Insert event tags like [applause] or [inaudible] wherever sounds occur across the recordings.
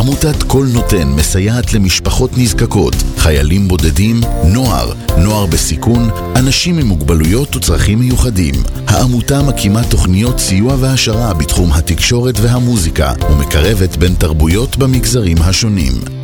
עמותת קול נותן מסייעת למשפחות נזקקות, חיילים בודדים, נוער, נוער בסיכון, אנשים עם מוגבלויות וצרכים מיוחדים. העמותה מקימה תוכניות סיוע והעשרה בתחום התקשורת והמוזיקה ומקרבת בין תרבויות במגזרים השונים.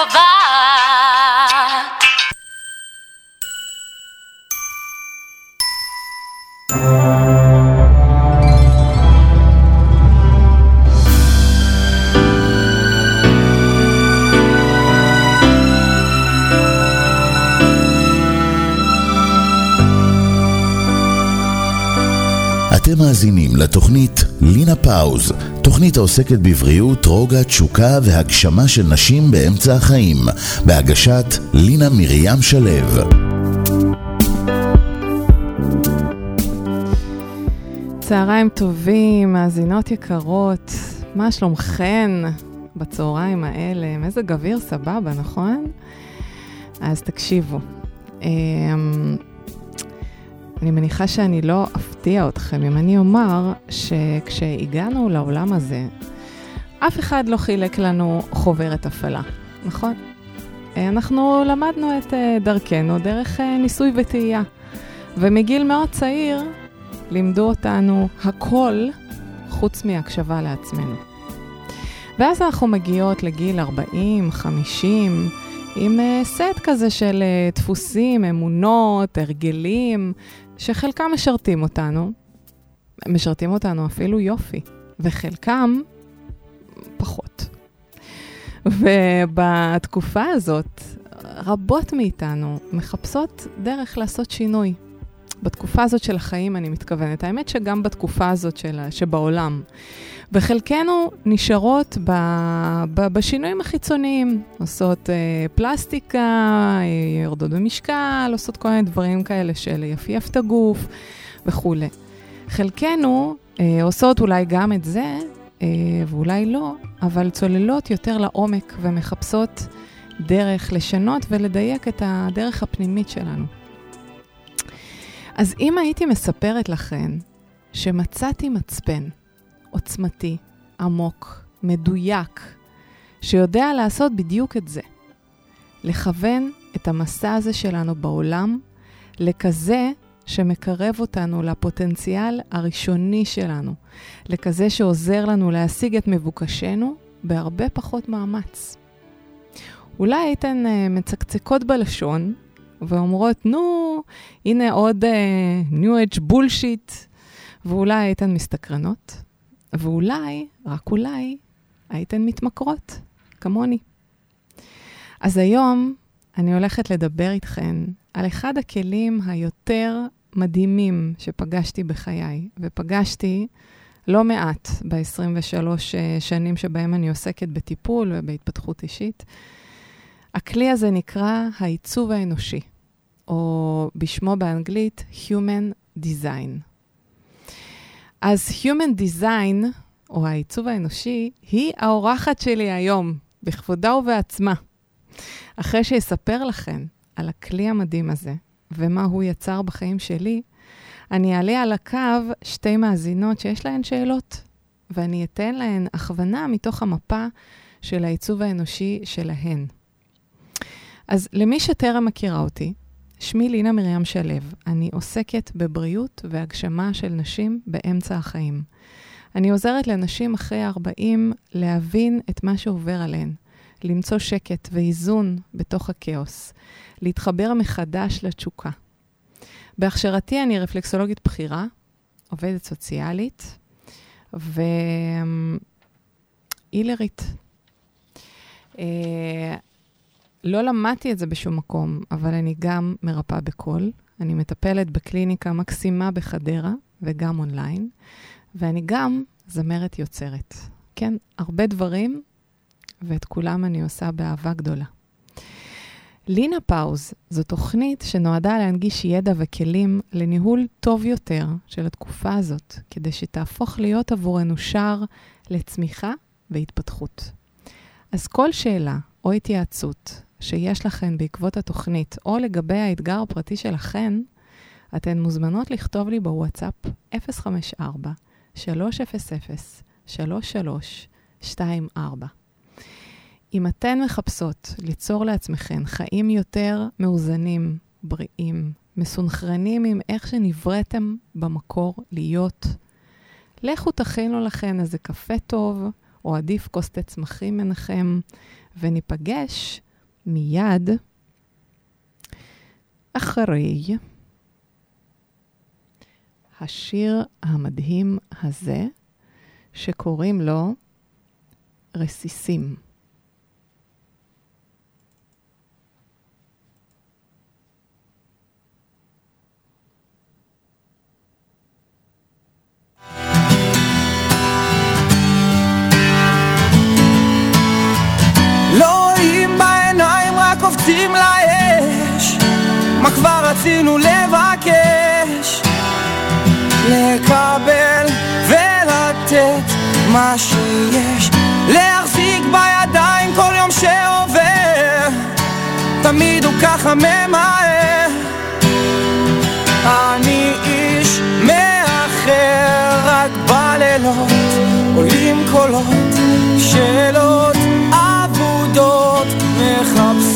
Cracovia. Thank לתוכנית לינה פאוז, תוכנית העוסקת בבריאות, רוגע, תשוקה והגשמה של נשים באמצע החיים, בהגשת לינה מרים שלו. צהריים טובים, מאזינות יקרות, מה שלומכן בצהריים האלה? מזג אוויר סבבה, נכון? אז תקשיבו. אני מניחה שאני לא אפתיע אתכם אם אני אומר שכשהגענו לעולם הזה, אף אחד לא חילק לנו חוברת הפעלה, נכון? אה, אנחנו למדנו את אה, דרכנו דרך אה, ניסוי וטעייה, ומגיל מאוד צעיר לימדו אותנו הכל חוץ מהקשבה לעצמנו. ואז אנחנו מגיעות לגיל 40, 50, עם סט כזה של דפוסים, אמונות, הרגלים, שחלקם משרתים אותנו, משרתים אותנו אפילו יופי, וחלקם פחות. ובתקופה הזאת, רבות מאיתנו מחפשות דרך לעשות שינוי. בתקופה הזאת של החיים אני מתכוונת. האמת שגם בתקופה הזאת של, שבעולם. וחלקנו נשארות ב, ב, בשינויים החיצוניים, עושות אה, פלסטיקה, אה, יורדות במשקל, עושות כל מיני דברים כאלה של יפייף את הגוף וכולי. חלקנו אה, עושות אולי גם את זה, אה, ואולי לא, אבל צוללות יותר לעומק ומחפשות דרך לשנות ולדייק את הדרך הפנימית שלנו. אז אם הייתי מספרת לכם שמצאתי מצפן עוצמתי, עמוק, מדויק, שיודע לעשות בדיוק את זה, לכוון את המסע הזה שלנו בעולם לכזה שמקרב אותנו לפוטנציאל הראשוני שלנו, לכזה שעוזר לנו להשיג את מבוקשנו בהרבה פחות מאמץ. אולי הייתן uh, מצקצקות בלשון ואומרות, נו, הנה עוד uh, New Age בולשיט, ואולי הייתן מסתקרנות, ואולי, רק אולי, הייתן מתמכרות, כמוני. אז היום אני הולכת לדבר איתכן על אחד הכלים היותר מדהימים שפגשתי בחיי, ופגשתי לא מעט ב-23 שנים שבהם אני עוסקת בטיפול ובהתפתחות אישית. הכלי הזה נקרא העיצוב האנושי, או בשמו באנגלית Human Design. אז Human Design, או העיצוב האנושי, היא האורחת שלי היום, בכבודה ובעצמה. אחרי שאספר לכם על הכלי המדהים הזה, ומה הוא יצר בחיים שלי, אני אעלה על הקו שתי מאזינות שיש להן שאלות, ואני אתן להן הכוונה מתוך המפה של העיצוב האנושי שלהן. אז למי שטרם מכירה אותי, שמי לינה מרים שלו. אני עוסקת בבריאות והגשמה של נשים באמצע החיים. אני עוזרת לנשים אחרי 40 להבין את מה שעובר עליהן, למצוא שקט ואיזון בתוך הכאוס, להתחבר מחדש לתשוקה. בהכשרתי אני רפלקסולוגית בכירה, עובדת סוציאלית והילרית. לא למדתי את זה בשום מקום, אבל אני גם מרפאה בקול. אני מטפלת בקליניקה מקסימה בחדרה וגם אונליין, ואני גם זמרת יוצרת. כן, הרבה דברים, ואת כולם אני עושה באהבה גדולה. לינה פאוז זו תוכנית שנועדה להנגיש ידע וכלים לניהול טוב יותר של התקופה הזאת, כדי שתהפוך להיות עבורנו שער לצמיחה והתפתחות. אז כל שאלה או התייעצות שיש לכן בעקבות התוכנית, או לגבי האתגר הפרטי שלכן, אתן מוזמנות לכתוב לי בוואטסאפ 054-300-3324. אם אתן מחפשות ליצור לעצמכן חיים יותר מאוזנים, בריאים, מסונכרנים עם איך שנבראתם במקור להיות, לכו תכינו לכן איזה קפה טוב, או עדיף כוס תה צמחים מנחם, וניפגש מיד אחרי השיר המדהים הזה, שקוראים לו רסיסים. קופצים לאש. מה כבר רצינו לבקש? לקבל ולתת מה שיש. להחזיק בידיים כל יום שעובר. תמיד הוא ככה ממהר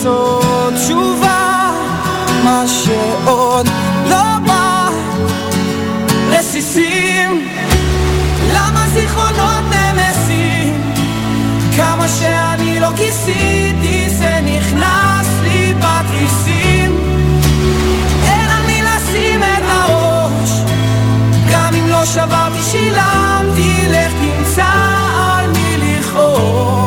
מחפשות תשובה מה שעוד לא בא. רסיסים למה זיכרונות נמסים? כמה שאני לא כיסיתי זה נכנס לי בתריסים. אין על מי לשים את הראש גם אם לא שברתי שילמתי לך תמצא על מי לכעוס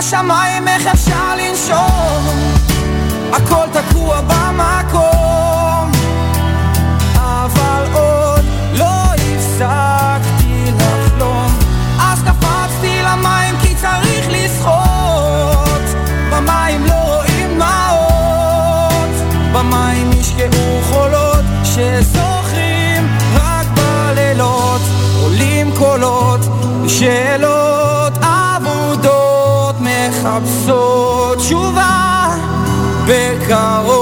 בשמיים, איך אפשר לנשום? הכל תקוע במקום. אבל עוד לא הפסקתי לחלום. אז קפצתי למים כי צריך לשחות. במים לא רואים דמעות במים ישקעו חולות שזוכרים רק בלילות. עולים קולות שאלות מחפשות תשובה בקרוב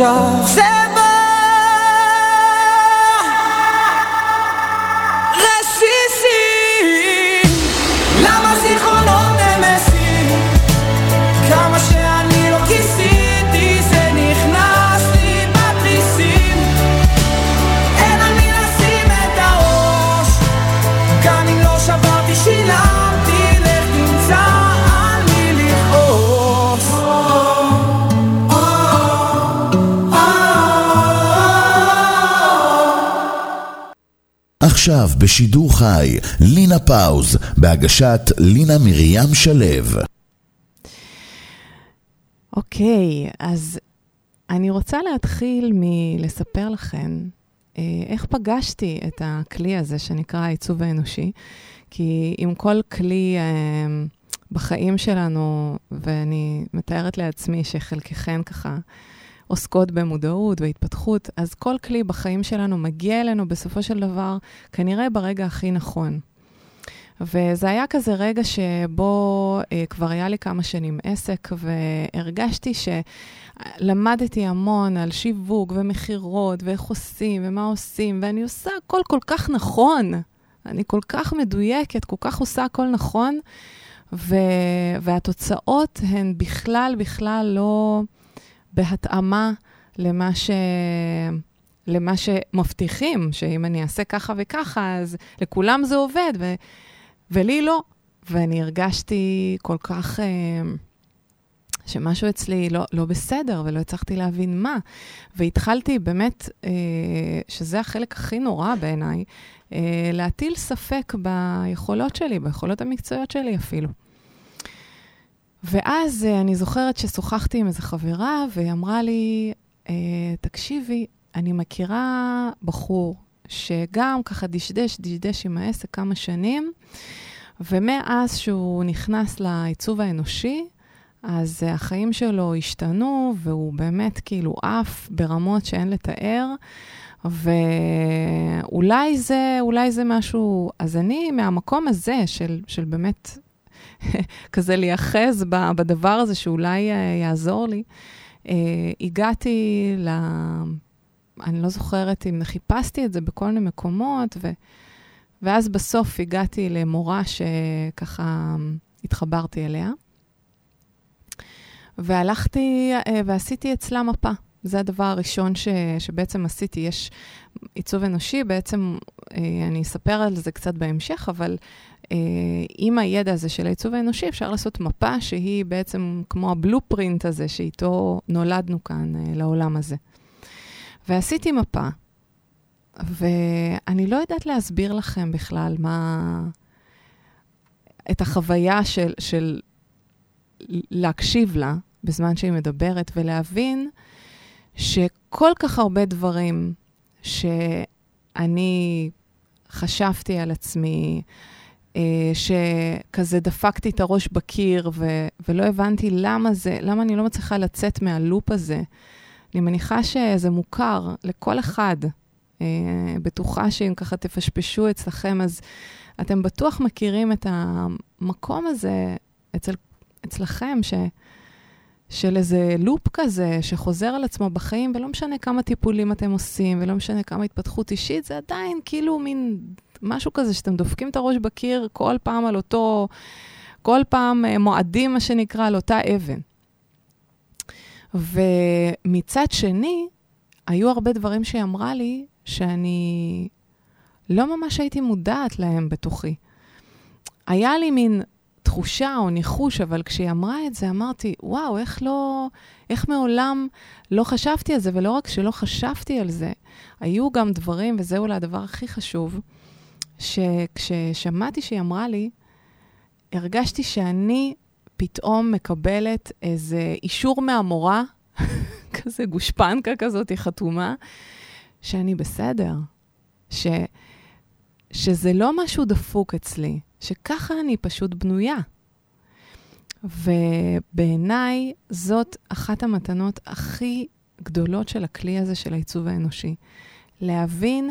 ועכשיו עכשיו בשידור חי, לינה פאוז, בהגשת לינה מרים שלו. אוקיי, אז אני רוצה להתחיל מלספר לכם אה, איך פגשתי את הכלי הזה שנקרא העיצוב האנושי, כי עם כל כלי אה, בחיים שלנו, ואני מתארת לעצמי שחלקכן ככה עוסקות במודעות והתפתחות, אז כל כלי בחיים שלנו מגיע אלינו בסופו של דבר, כנראה ברגע הכי נכון. וזה היה כזה רגע שבו אה, כבר היה לי כמה שנים עסק, והרגשתי שלמדתי המון על שיווק ומכירות, ואיך עושים ומה עושים, ואני עושה הכל כל כך נכון. אני כל כך מדויקת, כל כך עושה הכל נכון, ו... והתוצאות הן בכלל, בכלל לא בהתאמה למה ש... למה שמבטיחים, שאם אני אעשה ככה וככה, אז לכולם זה עובד, ו... ולי לא. ואני הרגשתי כל כך... אה, שמשהו אצלי לא, לא בסדר, ולא הצלחתי להבין מה. והתחלתי באמת, אה, שזה החלק הכי נורא בעיניי, אה, להטיל ספק ביכולות שלי, ביכולות המקצועיות שלי אפילו. ואז אה, אני זוכרת ששוחחתי עם איזו חברה, והיא אמרה לי, אה, תקשיבי, אני מכירה בחור שגם ככה דשדש, דשדש עם העסק כמה שנים, ומאז שהוא נכנס לעיצוב האנושי, אז uh, החיים שלו השתנו, והוא באמת כאילו עף ברמות שאין לתאר, ואולי זה, אולי זה משהו... אז אני, מהמקום הזה של, של באמת [laughs] כזה להיאחז בדבר הזה שאולי uh, יעזור לי, uh, הגעתי ל... אני לא זוכרת אם חיפשתי את זה בכל מיני מקומות, ו... ואז בסוף הגעתי למורה שככה התחברתי אליה. והלכתי אה, ועשיתי אצלה מפה. זה הדבר הראשון ש, שבעצם עשיתי. יש עיצוב אנושי, בעצם אה, אני אספר על זה קצת בהמשך, אבל אה, עם הידע הזה של העיצוב האנושי אפשר לעשות מפה שהיא בעצם כמו הבלופרינט הזה שאיתו נולדנו כאן לעולם הזה. ועשיתי מפה, ואני לא יודעת להסביר לכם בכלל מה... את החוויה של, של להקשיב לה בזמן שהיא מדברת ולהבין שכל כך הרבה דברים שאני חשבתי על עצמי, אה, שכזה דפקתי את הראש בקיר ו- ולא הבנתי למה זה, למה אני לא מצליחה לצאת מהלופ הזה. אני מניחה שזה מוכר לכל אחד. אה, בטוחה שאם ככה תפשפשו אצלכם, אז אתם בטוח מכירים את המקום הזה אצל, אצלכם, ש, של איזה לופ כזה שחוזר על עצמו בחיים, ולא משנה כמה טיפולים אתם עושים, ולא משנה כמה התפתחות אישית, זה עדיין כאילו מין משהו כזה שאתם דופקים את הראש בקיר כל פעם על אותו, כל פעם אה, מועדים, מה שנקרא, על אותה אבן. ומצד שני, היו הרבה דברים שהיא אמרה לי, שאני לא ממש הייתי מודעת להם בתוכי. היה לי מין תחושה או ניחוש, אבל כשהיא אמרה את זה, אמרתי, וואו, איך לא, איך מעולם לא חשבתי על זה, ולא רק שלא חשבתי על זה, היו גם דברים, וזה אולי הדבר הכי חשוב, שכששמעתי שהיא אמרה לי, הרגשתי שאני פתאום מקבלת איזה אישור מהמורה, [laughs] כזה גושפנקה כזאת, היא חתומה, שאני בסדר, ש, שזה לא משהו דפוק אצלי, שככה אני פשוט בנויה. ובעיניי זאת אחת המתנות הכי גדולות של הכלי הזה של העיצוב האנושי. להבין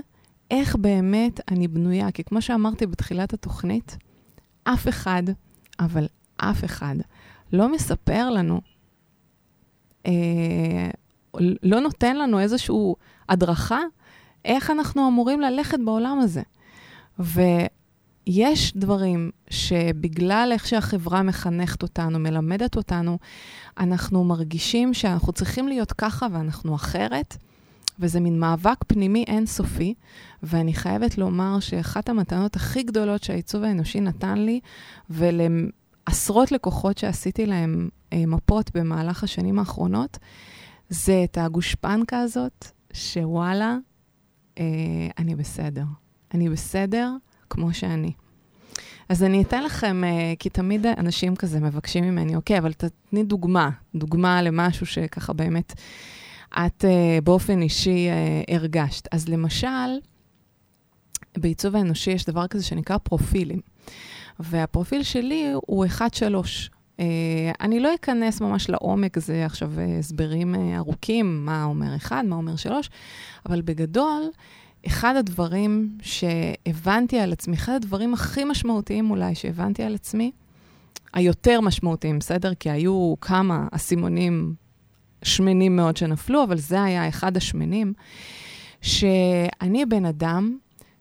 איך באמת אני בנויה, כי כמו שאמרתי בתחילת התוכנית, אף אחד, אבל אף אחד, לא מספר לנו, אה, לא נותן לנו איזושהי הדרכה איך אנחנו אמורים ללכת בעולם הזה. ויש דברים שבגלל איך שהחברה מחנכת אותנו, מלמדת אותנו, אנחנו מרגישים שאנחנו צריכים להיות ככה ואנחנו אחרת. וזה מין מאבק פנימי אינסופי, ואני חייבת לומר שאחת המתנות הכי גדולות שהעיצוב האנושי נתן לי, ולעשרות לקוחות שעשיתי להם אה, מפות במהלך השנים האחרונות, זה את הגושפנקה הזאת, שוואלה, אה, אני בסדר. אני בסדר כמו שאני. אז אני אתן לכם, אה, כי תמיד אנשים כזה מבקשים ממני, אוקיי, אבל תתני דוגמה, דוגמה למשהו שככה באמת את אה, באופן אישי אה, הרגשת. אז למשל, בעיצוב האנושי יש דבר כזה שנקרא פרופילים. והפרופיל שלי הוא 1-3. Uh, אני לא אכנס ממש לעומק, זה עכשיו הסברים ארוכים, מה אומר 1, מה אומר 3, אבל בגדול, אחד הדברים שהבנתי על עצמי, אחד הדברים הכי משמעותיים אולי שהבנתי על עצמי, היותר משמעותיים, בסדר? כי היו כמה אסימונים שמנים מאוד שנפלו, אבל זה היה אחד השמנים, שאני בן אדם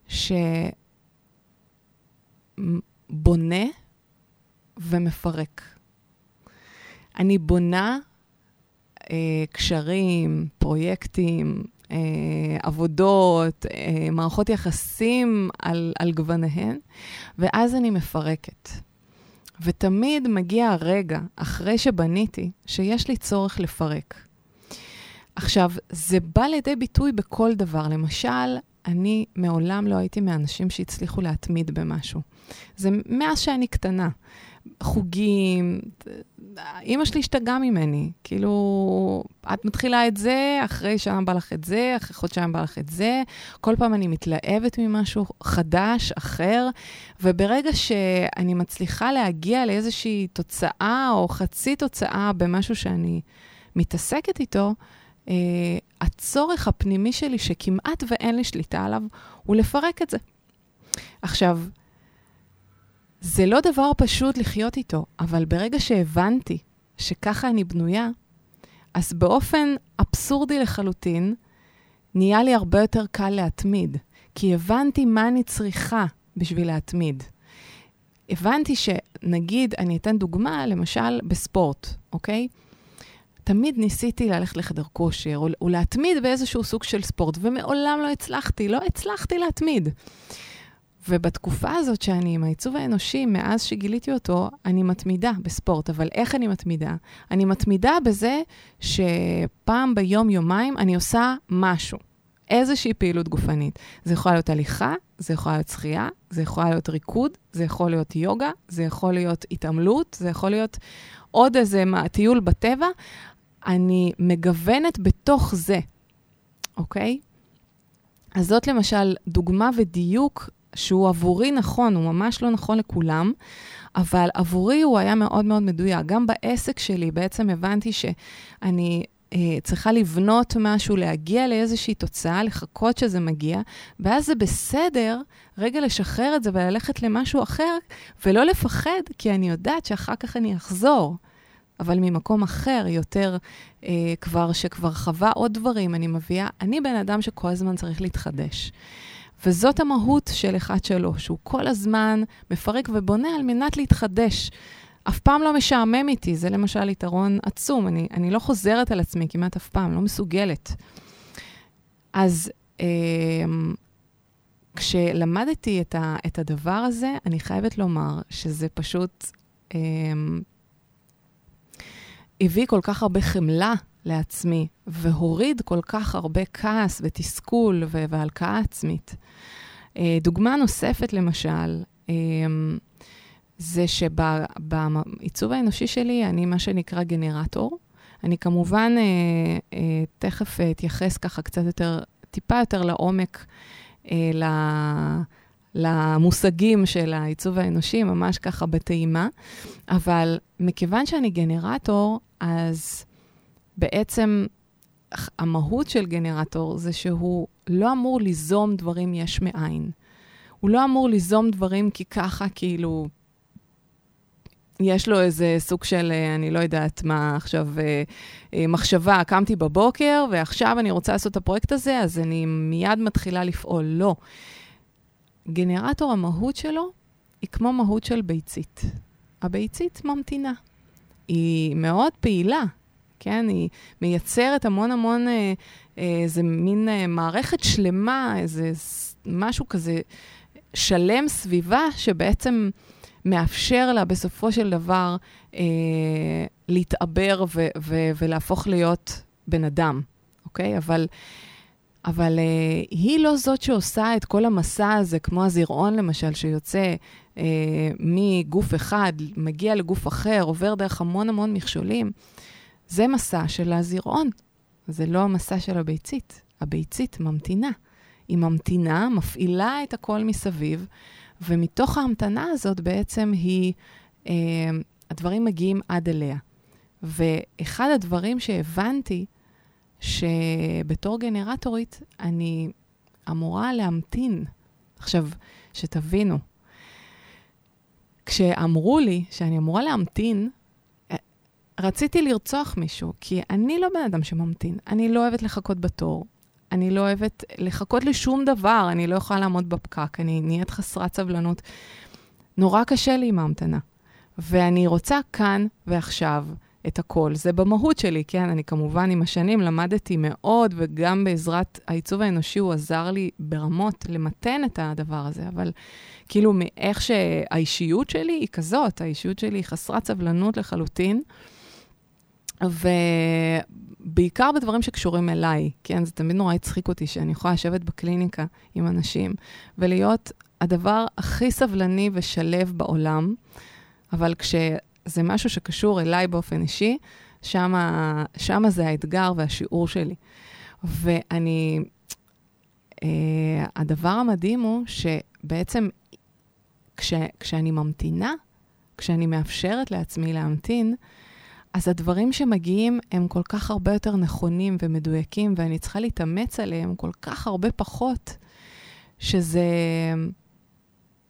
שבונה ומפרק. אני בונה אה, קשרים, פרויקטים, אה, עבודות, אה, מערכות יחסים על, על גווניהן, ואז אני מפרקת. ותמיד מגיע הרגע, אחרי שבניתי, שיש לי צורך לפרק. עכשיו, זה בא לידי ביטוי בכל דבר. למשל, אני מעולם לא הייתי מהאנשים שהצליחו להתמיד במשהו. זה מאז שאני קטנה. חוגים, אימא שלי השתגעה ממני. כאילו, את מתחילה את זה, אחרי שעה בא לך את זה, אחרי חודשיים בא לך את זה. כל פעם אני מתלהבת ממשהו חדש, אחר, וברגע שאני מצליחה להגיע לאיזושהי תוצאה או חצי תוצאה במשהו שאני מתעסקת איתו, uh, הצורך הפנימי שלי, שכמעט ואין לי שליטה עליו, הוא לפרק את זה. עכשיו, זה לא דבר פשוט לחיות איתו, אבל ברגע שהבנתי שככה אני בנויה, אז באופן אבסורדי לחלוטין, נהיה לי הרבה יותר קל להתמיד, כי הבנתי מה אני צריכה בשביל להתמיד. הבנתי שנגיד, אני אתן דוגמה, למשל בספורט, אוקיי? תמיד ניסיתי ללכת לחדר כושר, או, להתמיד באיזשהו סוג של ספורט, ומעולם לא הצלחתי, לא הצלחתי להתמיד. ובתקופה הזאת שאני עם העיצוב האנושי, מאז שגיליתי אותו, אני מתמידה בספורט. אבל איך אני מתמידה? אני מתמידה בזה שפעם ביום, יומיים, אני עושה משהו. איזושהי פעילות גופנית. זה יכול להיות הליכה, זה יכול להיות שחייה, זה יכול להיות ריקוד, זה יכול להיות יוגה, זה יכול להיות התעמלות, זה יכול להיות עוד איזה טיול בטבע. אני מגוונת בתוך זה, אוקיי? אז זאת למשל דוגמה ודיוק שהוא עבורי נכון, הוא ממש לא נכון לכולם, אבל עבורי הוא היה מאוד מאוד מדויק. גם בעסק שלי בעצם הבנתי שאני אה, צריכה לבנות משהו, להגיע לאיזושהי תוצאה, לחכות שזה מגיע, ואז זה בסדר רגע לשחרר את זה וללכת למשהו אחר, ולא לפחד, כי אני יודעת שאחר כך אני אחזור. אבל ממקום אחר, יותר אה, כבר, שכבר חווה עוד דברים, אני מביאה, אני בן אדם שכל הזמן צריך להתחדש. וזאת המהות של 1-3, הוא כל הזמן מפרק ובונה על מנת להתחדש. אף פעם לא משעמם איתי, זה למשל יתרון עצום. אני, אני לא חוזרת על עצמי כמעט אף פעם, לא מסוגלת. אז אה, כשלמדתי את, ה, את הדבר הזה, אני חייבת לומר שזה פשוט אה, הביא כל כך הרבה חמלה לעצמי, והוריד כל כך הרבה כעס ותסכול והלקאה עצמית. אה, דוגמה נוספת, למשל, אה, זה שבעיצוב האנושי שלי אני מה שנקרא גנרטור. אני כמובן אה, תכף אתייחס ככה קצת יותר, טיפה יותר לעומק למושגים של העיצוב האנושי, ממש ככה בטעימה, אבל מכיוון שאני גנרטור, אז בעצם המהות של גנרטור זה שהוא לא אמור ליזום דברים יש מאין. הוא לא אמור ליזום דברים כי ככה, כאילו, יש לו איזה סוג של, אה, אני לא יודעת מה עכשיו, אה, אה, מחשבה, קמתי בבוקר ועכשיו אני רוצה לעשות את הפרויקט הזה, אז אני מיד מתחילה לפעול. לא. גנרטור, המהות שלו היא כמו מהות של ביצית. הביצית ממתינה. היא מאוד פעילה, כן? היא מייצרת המון המון, אה, אה, איזה מין אה, מערכת שלמה, איזה משהו כזה שלם סביבה, שבעצם מאפשר לה בסופו של דבר אה, להתעבר ו- ו- ולהפוך להיות בן אדם, אוקיי? אבל אבל uh, היא לא זאת שעושה את כל המסע הזה, כמו הזרעון למשל, שיוצא uh, מגוף אחד, מגיע לגוף אחר, עובר דרך המון המון מכשולים. זה מסע של הזרעון, זה לא המסע של הביצית. הביצית ממתינה. היא ממתינה, מפעילה את הכל מסביב, ומתוך ההמתנה הזאת בעצם היא, uh, הדברים מגיעים עד אליה. ואחד הדברים שהבנתי, שבתור גנרטורית אני אמורה להמתין. עכשיו, שתבינו, כשאמרו לי שאני אמורה להמתין, אה, רציתי לרצוח מישהו, כי אני לא בן אדם שממתין. אני לא אוהבת לחכות בתור. אני לא אוהבת לחכות לשום דבר, אני לא יכולה לעמוד בפקק, אני נהיית חסרת סבלנות. נורא קשה לי עם ההמתנה. ואני רוצה כאן ועכשיו את הכל. זה במהות שלי, כן? אני כמובן עם השנים למדתי מאוד, וגם בעזרת העיצוב האנושי הוא עזר לי ברמות למתן את הדבר הזה, אבל כאילו מאיך שהאישיות שלי היא כזאת, האישיות שלי היא חסרת סבלנות לחלוטין. ובעיקר בדברים שקשורים אליי, כן? זה תמיד נורא הצחיק אותי שאני יכולה לשבת בקליניקה עם אנשים ולהיות הדבר הכי סבלני ושלב בעולם, אבל כשזה משהו שקשור אליי באופן אישי, שמה, שמה זה האתגר והשיעור שלי. ואני, אה, הדבר המדהים הוא שבעצם כש, כשאני ממתינה, כשאני מאפשרת לעצמי להמתין, אז הדברים שמגיעים הם כל כך הרבה יותר נכונים ומדויקים, ואני צריכה להתאמץ עליהם כל כך הרבה פחות, שזה,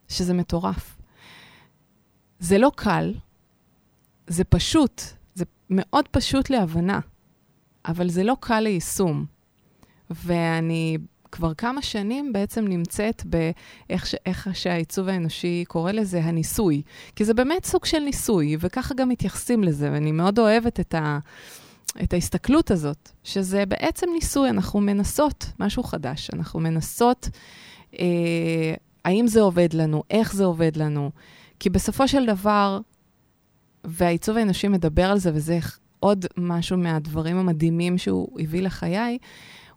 שזה מטורף. זה לא קל, זה פשוט, זה מאוד פשוט להבנה, אבל זה לא קל ליישום. ואני כבר כמה שנים בעצם נמצאת באיך ש, שהעיצוב האנושי קורא לזה, הניסוי. כי זה באמת סוג של ניסוי, וככה גם מתייחסים לזה, ואני מאוד אוהבת את, ה, את ההסתכלות הזאת, שזה בעצם ניסוי, אנחנו מנסות משהו חדש, אנחנו מנסות אה, האם זה עובד לנו, איך זה עובד לנו. כי בסופו של דבר, והעיצוב האנושי מדבר על זה, וזה עוד משהו מהדברים המדהימים שהוא הביא לחיי,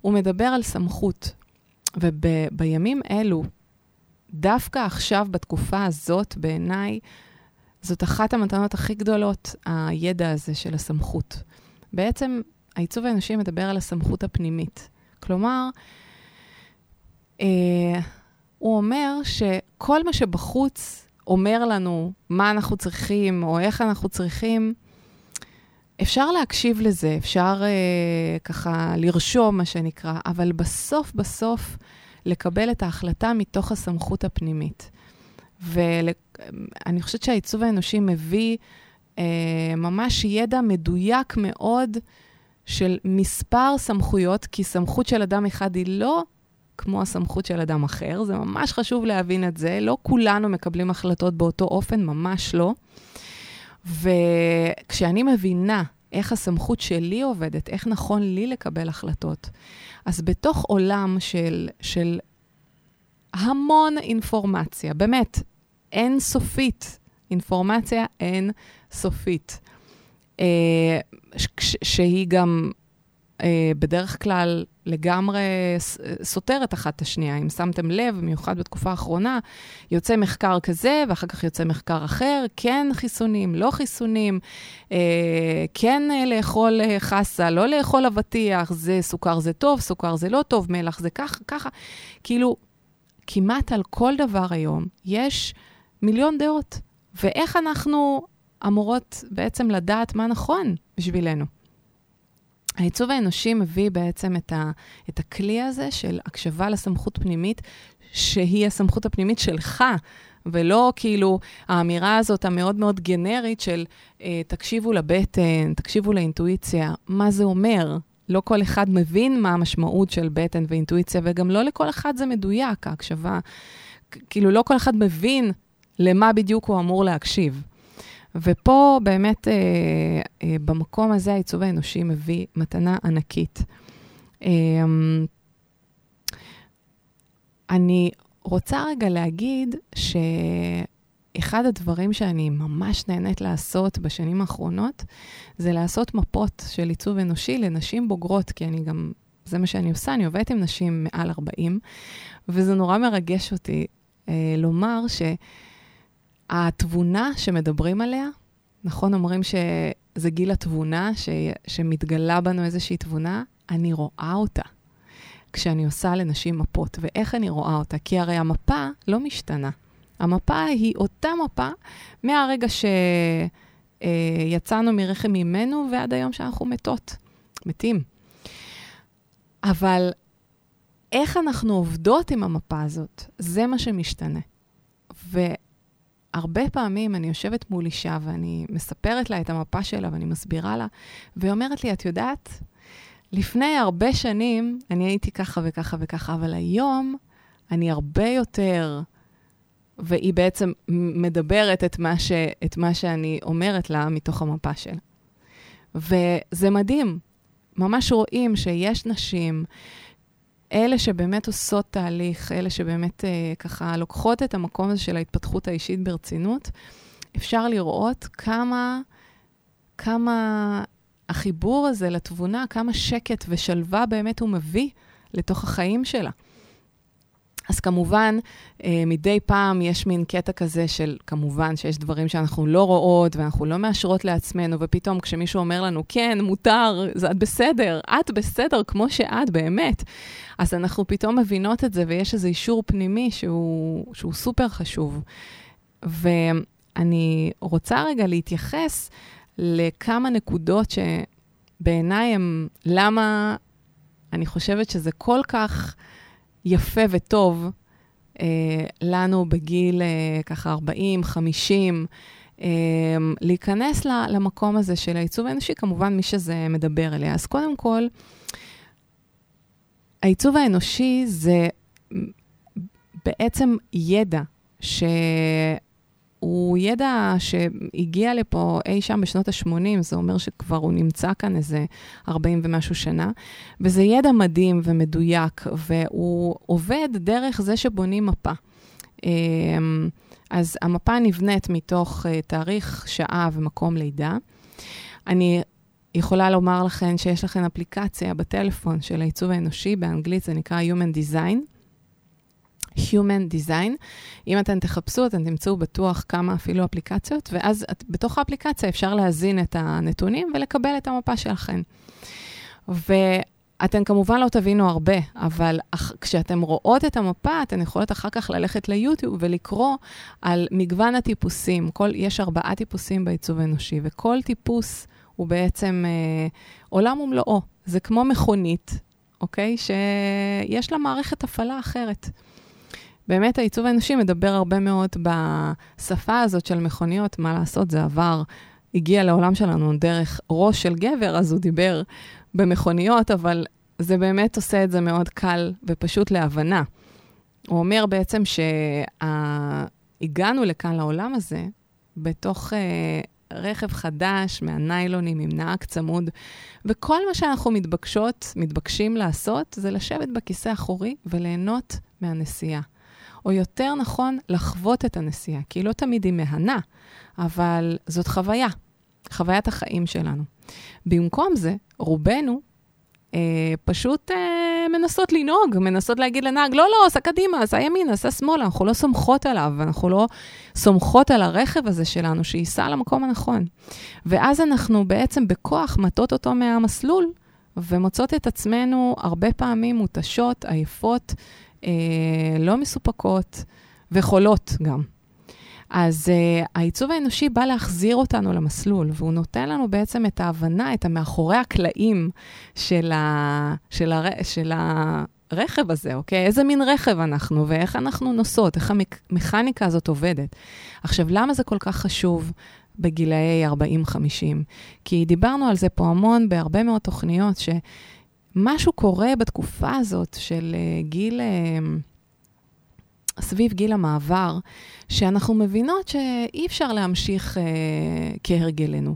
הוא מדבר על סמכות. ובימים אלו, דווקא עכשיו, בתקופה הזאת, בעיניי, זאת אחת המתנות הכי גדולות, הידע הזה של הסמכות. בעצם, העיצוב האנושי מדבר על הסמכות הפנימית. כלומר, אה, הוא אומר שכל מה שבחוץ אומר לנו מה אנחנו צריכים או איך אנחנו צריכים, אפשר להקשיב לזה, אפשר אה, ככה לרשום, מה שנקרא, אבל בסוף בסוף לקבל את ההחלטה מתוך הסמכות הפנימית. ואני חושבת שהעיצוב האנושי מביא אה, ממש ידע מדויק מאוד של מספר סמכויות, כי סמכות של אדם אחד היא לא כמו הסמכות של אדם אחר, זה ממש חשוב להבין את זה. לא כולנו מקבלים החלטות באותו אופן, ממש לא. וכשאני מבינה איך הסמכות שלי עובדת, איך נכון לי לקבל החלטות, אז בתוך עולם של, של המון אינפורמציה, באמת, אין סופית, אינפורמציה אין סופית, אה, ש- שהיא גם אה, בדרך כלל לגמרי סותרת אחת את השנייה. אם שמתם לב, במיוחד בתקופה האחרונה, יוצא מחקר כזה, ואחר כך יוצא מחקר אחר, כן חיסונים, לא חיסונים, אה, כן אה, לאכול אה, חסה, לא לאכול אבטיח, זה סוכר זה טוב, סוכר זה לא טוב, מלח זה ככה, ככה. כאילו, כמעט על כל דבר היום יש מיליון דעות. ואיך אנחנו אמורות בעצם לדעת מה נכון בשבילנו? העיצוב האנושי מביא בעצם את, ה, את הכלי הזה של הקשבה לסמכות פנימית, שהיא הסמכות הפנימית שלך, ולא כאילו האמירה הזאת המאוד מאוד גנרית של אה, תקשיבו לבטן, תקשיבו לאינטואיציה, מה זה אומר? לא כל אחד מבין מה המשמעות של בטן ואינטואיציה, וגם לא לכל אחד זה מדויק, ההקשבה. כאילו, לא כל אחד מבין למה בדיוק הוא אמור להקשיב. ופה באמת, אה, אה, במקום הזה, העיצוב האנושי מביא מתנה ענקית. אה, אני רוצה רגע להגיד שאחד הדברים שאני ממש נהנית לעשות בשנים האחרונות, זה לעשות מפות של עיצוב אנושי לנשים בוגרות, כי אני גם זה מה שאני עושה, אני עובדת עם נשים מעל 40, וזה נורא מרגש אותי אה, לומר שהתבונה שמדברים עליה, נכון, אומרים שזה גיל התבונה, ש, שמתגלה בנו איזושהי תבונה, אני רואה אותה כשאני עושה לנשים מפות. ואיך אני רואה אותה? כי הרי המפה לא משתנה. המפה היא אותה מפה מהרגע שיצאנו מרחם אימנו ועד היום שאנחנו מתות, מתים. אבל איך אנחנו עובדות עם המפה הזאת, זה מה שמשתנה. והרבה פעמים אני יושבת מול אישה ואני מספרת לה את המפה שלה ואני מסבירה לה, והיא אומרת לי, את יודעת, לפני הרבה שנים אני הייתי ככה וככה וככה, אבל היום אני הרבה יותר, והיא בעצם מדברת את מה, ש, את מה שאני אומרת לה מתוך המפה שלה. וזה מדהים, ממש רואים שיש נשים, אלה שבאמת עושות תהליך, אלה שבאמת אה, ככה לוקחות את המקום הזה של ההתפתחות האישית ברצינות, אפשר לראות כמה, כמה החיבור הזה לתבונה, כמה שקט ושלווה באמת הוא מביא לתוך החיים שלה. אז כמובן, אה, מדי פעם יש מין קטע כזה של, כמובן שיש דברים שאנחנו לא רואות ואנחנו לא מאשרות לעצמנו, ופתאום כשמישהו אומר לנו, כן, מותר, זה את בסדר, את בסדר כמו שאת, באמת. אז אנחנו פתאום מבינות את זה, ויש איזה אישור פנימי שהוא, שהוא סופר חשוב. ואני רוצה רגע להתייחס לכמה נקודות שבעיניי הם, למה אני חושבת שזה כל כך... יפה וטוב אה, לנו בגיל אה, ככה 40, 50, אה, להיכנס ל, למקום הזה של העיצוב האנושי, כמובן מי שזה מדבר אליה. אז קודם כל, העיצוב האנושי זה בעצם ידע ש... הוא ידע שהגיע לפה אי שם בשנות ה-80, זה אומר שכבר הוא נמצא כאן איזה 40 ומשהו שנה, וזה ידע מדהים ומדויק, והוא עובד דרך זה שבונים מפה. אמ, אז המפה נבנית מתוך אה, תאריך, שעה ומקום לידה. אני יכולה לומר לכם שיש לכם אפליקציה בטלפון של העיצוב האנושי, באנגלית זה נקרא Human Design. Human Design. אם אתם תחפשו, אתם תמצאו בטוח כמה אפילו אפליקציות, ואז את, בתוך האפליקציה אפשר להזין את הנתונים ולקבל את המפה שלכם. ואתם כמובן לא תבינו הרבה, אבל אח, כשאתם רואות את המפה, אתן יכולות אחר כך ללכת ליוטיוב ולקרוא על מגוון הטיפוסים. כל, יש ארבעה טיפוסים בעיצוב האנושי, וכל טיפוס הוא בעצם אה, עולם ומלואו. זה כמו מכונית, אוקיי? שיש לה מערכת הפעלה אחרת. באמת העיצוב האנושי מדבר הרבה מאוד בשפה הזאת של מכוניות, מה לעשות, זה עבר, הגיע לעולם שלנו דרך ראש של גבר, אז הוא דיבר במכוניות, אבל זה באמת עושה את זה מאוד קל ופשוט להבנה. הוא אומר בעצם שהגענו לכאן לעולם הזה בתוך uh, רכב חדש מהניילונים עם נהג צמוד, וכל מה שאנחנו מתבקשות, מתבקשים לעשות, זה לשבת בכיסא האחורי וליהנות מהנסיעה. או יותר נכון, לחוות את הנסיעה, כי לא תמיד היא מהנה, אבל זאת חוויה, חוויית החיים שלנו. במקום זה, רובנו אה, פשוט אה, מנסות לנהוג, מנסות להגיד לנהג, לא, לא, עשה קדימה, עשה ימין, עשה שמאלה, אנחנו לא סומכות עליו, אנחנו לא סומכות על הרכב הזה שלנו, שייסע למקום הנכון. ואז אנחנו בעצם בכוח מטות אותו מהמסלול, ומוצאות את עצמנו הרבה פעמים מותשות, עייפות, לא מסופקות וחולות גם. אז uh, העיצוב האנושי בא להחזיר אותנו למסלול, והוא נותן לנו בעצם את ההבנה, את המאחורי הקלעים של, ה, של, הר, של הרכב הזה, אוקיי? איזה מין רכב אנחנו ואיך אנחנו נוסעות, איך המכניקה הזאת עובדת. עכשיו, למה זה כל כך חשוב בגילאי 40-50? כי דיברנו על זה פה המון בהרבה מאוד תוכניות, ש... משהו קורה בתקופה הזאת של uh, גיל, uh, סביב גיל המעבר, שאנחנו מבינות שאי אפשר להמשיך uh, כהרגלנו,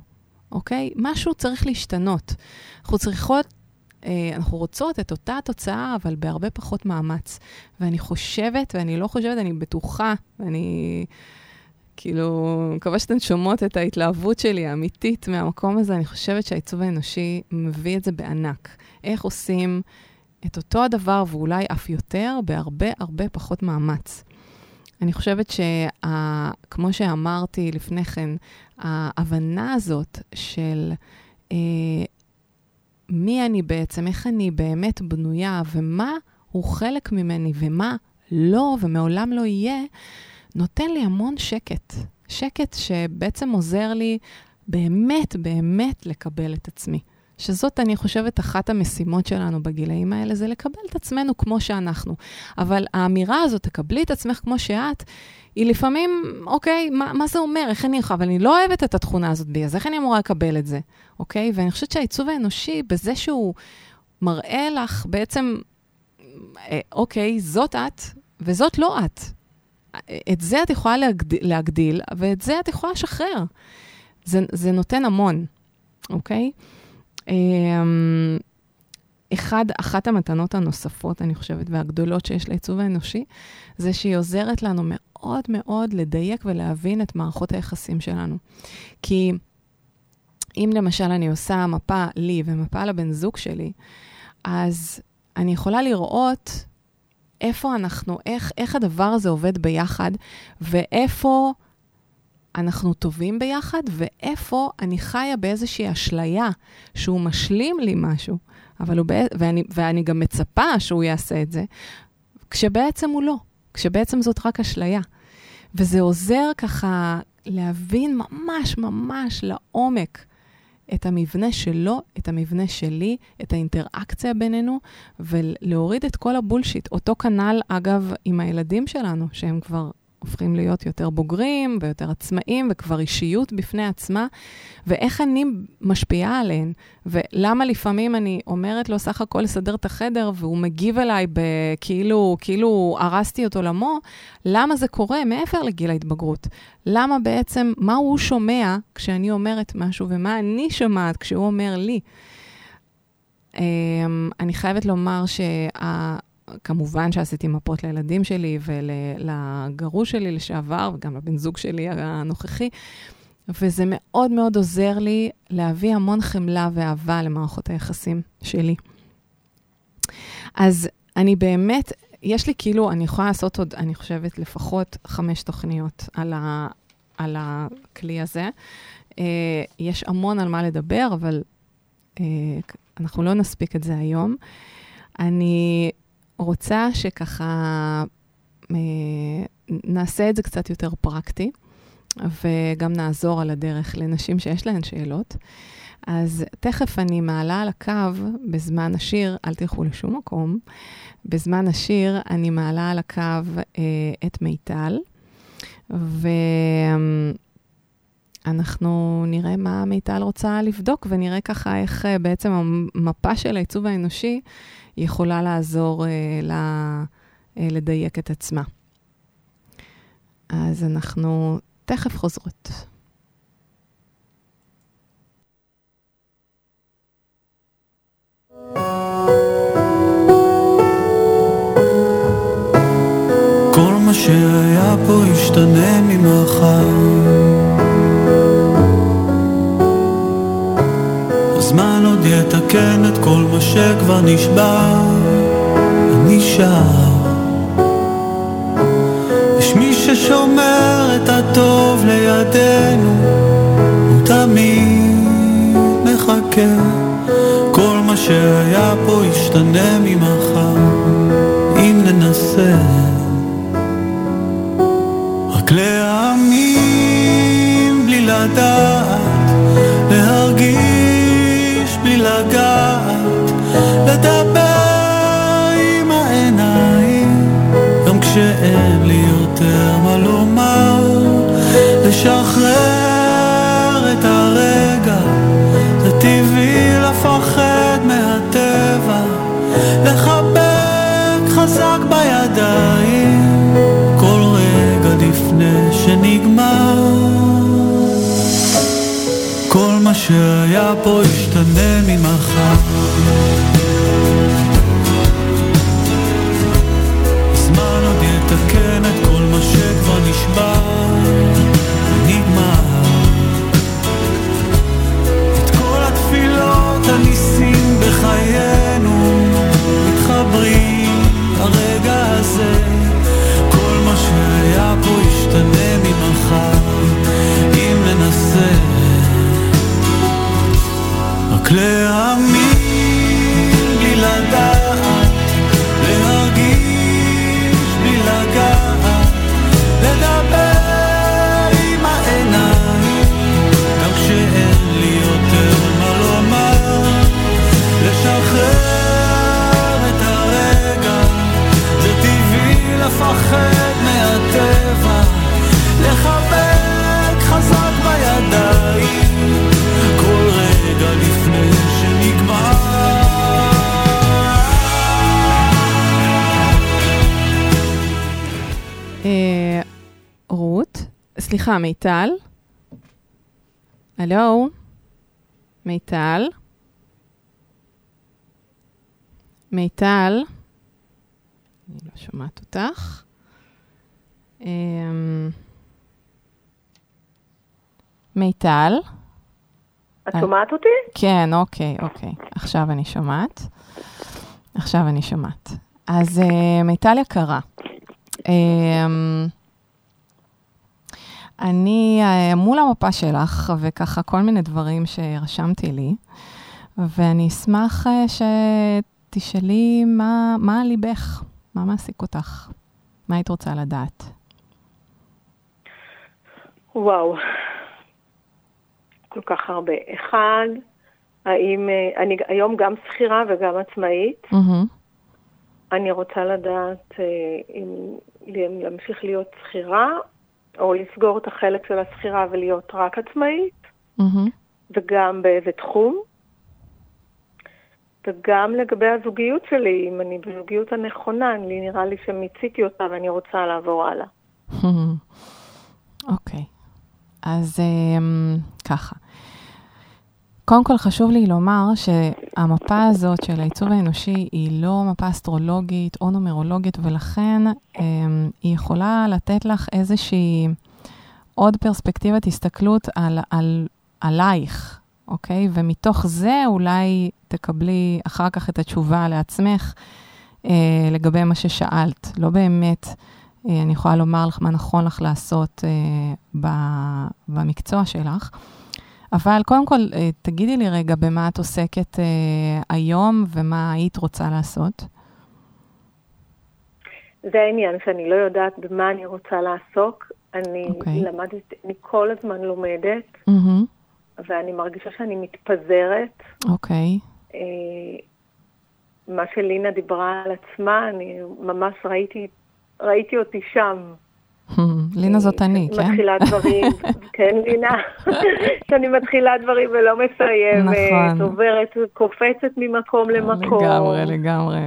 אוקיי? משהו צריך להשתנות. אנחנו צריכות, אנחנו רוצות את אותה התוצאה, אבל בהרבה פחות מאמץ. ואני חושבת, ואני לא חושבת, אני בטוחה, ואני... כאילו, מקווה שאתן שומעות את ההתלהבות שלי, האמיתית, מהמקום הזה. אני חושבת שהעיצוב האנושי מביא את זה בענק. איך עושים את אותו הדבר, ואולי אף יותר, בהרבה הרבה פחות מאמץ. אני חושבת שכמו שאמרתי לפני כן, ההבנה הזאת של אה, מי אני בעצם, איך אני באמת בנויה, ומה הוא חלק ממני ומה לא ומעולם לא יהיה, נותן לי המון שקט. שקט שבעצם עוזר לי באמת, באמת לקבל את עצמי. שזאת, אני חושבת, אחת המשימות שלנו בגילאים האלה, זה לקבל את עצמנו כמו שאנחנו. אבל האמירה הזאת, תקבלי את עצמך כמו שאת, היא לפעמים, אוקיי, מה, מה זה אומר? איך אני יכולה? אבל אני לא אוהבת את התכונה הזאת בי, אז איך אני אמורה לקבל את זה? אוקיי? ואני חושבת שהעיצוב האנושי, בזה שהוא מראה לך בעצם, אה, אוקיי, זאת את, וזאת לא את. את זה את יכולה להגדיל, להגדיל ואת זה את יכולה לשחרר. זה, זה נותן המון, אוקיי? אמ, אחד, אחת המתנות הנוספות, אני חושבת, והגדולות שיש לעיצוב האנושי, זה שהיא עוזרת לנו מאוד מאוד לדייק ולהבין את מערכות היחסים שלנו. כי אם למשל אני עושה מפה לי ומפה לבן זוג שלי, אז אני יכולה לראות איפה אנחנו, איך, איך הדבר הזה עובד ביחד, ואיפה אנחנו טובים ביחד, ואיפה אני חיה באיזושהי אשליה שהוא משלים לי משהו, אבל הוא, בא... ואני, ואני גם מצפה שהוא יעשה את זה, כשבעצם הוא לא, כשבעצם זאת רק אשליה. וזה עוזר ככה להבין ממש ממש לעומק את המבנה שלו, את המבנה שלי, את האינטראקציה בינינו, ולהוריד את כל הבולשיט. אותו כנ"ל, אגב, עם הילדים שלנו, שהם כבר הופכים להיות יותר בוגרים ויותר עצמאים וכבר אישיות בפני עצמה, ואיך אני משפיעה עליהן, ולמה לפעמים אני אומרת לו סך הכל לסדר את החדר והוא מגיב אליי כאילו, כאילו הרסתי את עולמו, למה זה קורה מעבר לגיל ההתבגרות? למה בעצם, מה הוא שומע כשאני אומרת משהו ומה אני שומעת כשהוא אומר לי? אמ, אני חייבת לומר שה... כמובן שעשיתי מפות לילדים שלי ולגרוש שלי לשעבר, וגם לבן זוג שלי הנוכחי, וזה מאוד מאוד עוזר לי להביא המון חמלה ואהבה למערכות היחסים שלי. אז אני באמת, יש לי כאילו, אני יכולה לעשות עוד, אני חושבת, לפחות חמש תוכניות על, ה, על הכלי הזה. Uh, יש המון על מה לדבר, אבל uh, אנחנו לא נספיק את זה היום. אני רוצה שככה אה, נעשה את זה קצת יותר פרקטי, וגם נעזור על הדרך לנשים שיש להן שאלות. אז תכף אני מעלה על הקו בזמן השיר, אל תלכו לשום מקום. בזמן השיר אני מעלה על הקו אה, את מיטל, ואנחנו נראה מה מיטל רוצה לבדוק, ונראה ככה איך אה, בעצם המפה של העיצוב האנושי יכולה לעזור אה, אה, לדייק את עצמה. אז אנחנו תכף חוזרות. כל מה שהיה פה ישתנה ממחר הזמן עוד יתקן את כל מה שכבר נשבר. שר. יש מי ששומר את הטוב לידינו הוא תמיד מחכה. כל מה שהיה פה ישתנה ממחר. אם ננסה שהיה פה ישתנה ממחר. כלי עם סליחה, מיטל? הלו? מיטל? מיטל? אני לא שומעת אותך. אמ, מיטל? את אה. שומעת אותי? כן, אוקיי, אוקיי. עכשיו אני שומעת. עכשיו אני שומעת. אז uh, מיטל יקרה, um, אני uh, מול המפה שלך, וככה כל מיני דברים שרשמתי לי, ואני אשמח uh, שתשאלי מה, מה ליבך, מה מעסיק אותך, מה היית רוצה לדעת. וואו. כל כך הרבה. אחד, האם, אה, אני היום גם שכירה וגם עצמאית. Mm-hmm. אני רוצה לדעת אה, אם להמשיך להיות שכירה, או לסגור את החלק של השכירה ולהיות רק עצמאית, Mm-hmm. וגם באיזה תחום. וגם לגבי הזוגיות שלי, אם אני בזוגיות הנכונה, לי נראה לי שמיציתי אותה ואני רוצה לעבור הלאה. [laughs] אוקיי, אז um, ככה. קודם כל חשוב לי לומר שהמפה הזאת של העיצוב האנושי היא לא מפה אסטרולוגית או נומרולוגית, ולכן um, היא יכולה לתת לך איזושהי עוד פרספקטיבת הסתכלות על, על, עלייך, אוקיי? ומתוך זה אולי תקבלי אחר כך את התשובה לעצמך אה, לגבי מה ששאלת. לא באמת אה, אני יכולה לומר לך מה נכון לך לעשות אה, ב- במקצוע שלך. אבל קודם כל, אה, תגידי לי רגע במה את עוסקת אה, היום ומה היית רוצה לעשות. זה העניין, שאני לא יודעת במה אני רוצה לעסוק. אני אוקיי. למדתי, אני כל הזמן לומדת, מהמם, ואני מרגישה שאני מתפזרת. אוקיי. אה, מה שלינה דיברה על עצמה, אני ממש ראיתי, ראיתי אותי שם. לינה זאת אני, כן? מתחילה דברים, [laughs] כן, לינה, [laughs] שאני מתחילה דברים ולא מסיימת, נכון. עוברת, קופצת ממקום למקום. לגמרי, לגמרי.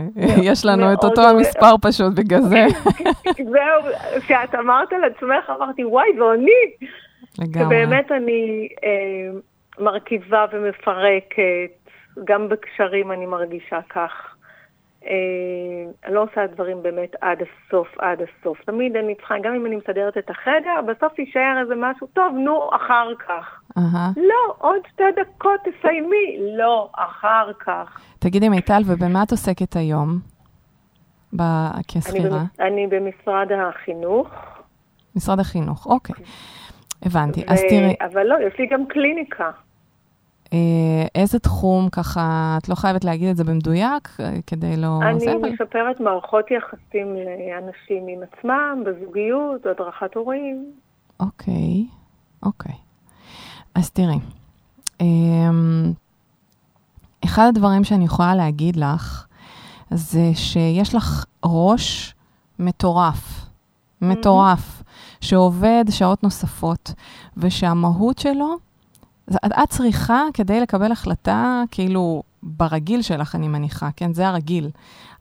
יש לנו את אותו. המספר פשוט בגלל זה. [laughs] זהו, כשאת אמרת על עצמך, אמרתי, וואי, זו אני. לגמרי. שבאמת אני אה, מרכיבה ומפרקת, גם בקשרים אני מרגישה כך. אה, אני לא עושה דברים באמת עד הסוף, עד הסוף. תמיד אני צריכה, גם אם אני מסדרת את החדר, בסוף יישאר איזה משהו, טוב, נו, אחר כך. אהה. לא, עוד שתי דקות תסיימי. לא, אחר כך. תגידי, מיטל, ובמה את עוסקת היום? ב- אני, אני במשרד החינוך. משרד החינוך, אוקיי. הבנתי. ו- אז תראי, אבל לא, יש לי גם קליניקה. אה, איזה תחום, ככה, את לא חייבת להגיד את זה במדויק, אה, כדי לא... אני זה, אבל... משפרת מערכות יחסים לאנשים עם עצמם, בזוגיות, הדרכת הורים. אוקיי, אוקיי. אז תראי, אמ, אחד הדברים שאני יכולה להגיד לך, זה שיש לך ראש מטורף, מטורף, שעובד שעות נוספות, ושהמהות שלו, את, צריכה, כדי לקבל החלטה, כאילו, ברגיל שלך, אני מניחה, כן? זה הרגיל.